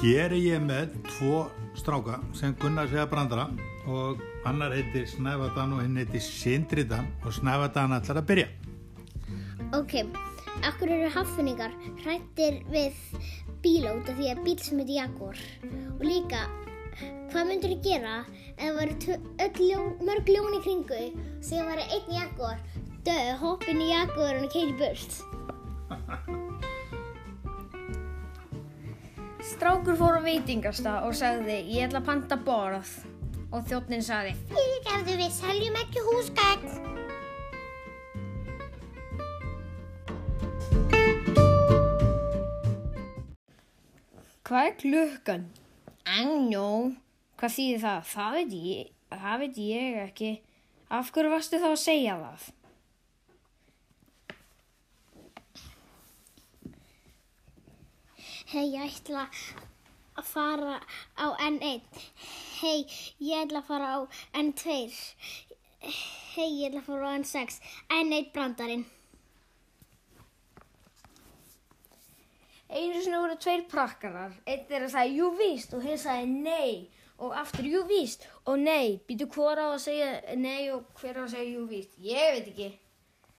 Hér er ég með tvo stráka sem Gunnar segja brandara og annar heitir Snæfatan og hinn heitir Sindridan og Snæfatan ætlar að byrja. Ok, akkur eru haffinningar hrættir við bíla út af því að bíl sem heitir Jaguar og líka, hvað myndur þið gera ef það ljón, mörg ljón í kringu? Sem væri einn Jaguar döð, hoppin í Jaguar og keiri burt Strákur fór á veitingastað og sagði ég ætla að panta borð og þjóttnin sagði Fyrirgefðu við seljum ekki húsgagn Hvað er klukkan? Ennjó, hvað þýðir það? Það veit ég, það veit ég ekki. Af hverju varstu þá að segja það? Hei, ég ætla að fara á N1 Hei, ég ætla að fara á N2 Hei, ég ætla að fara á N6 N1 brandarinn Einu sinni voru tveir prakkarar. Einn er að sagði jú víst og hinn sagði nei og aftur jú víst og nei. Býtu hvora á að segja nei og hver á að segja jú víst? Ég veit ekki.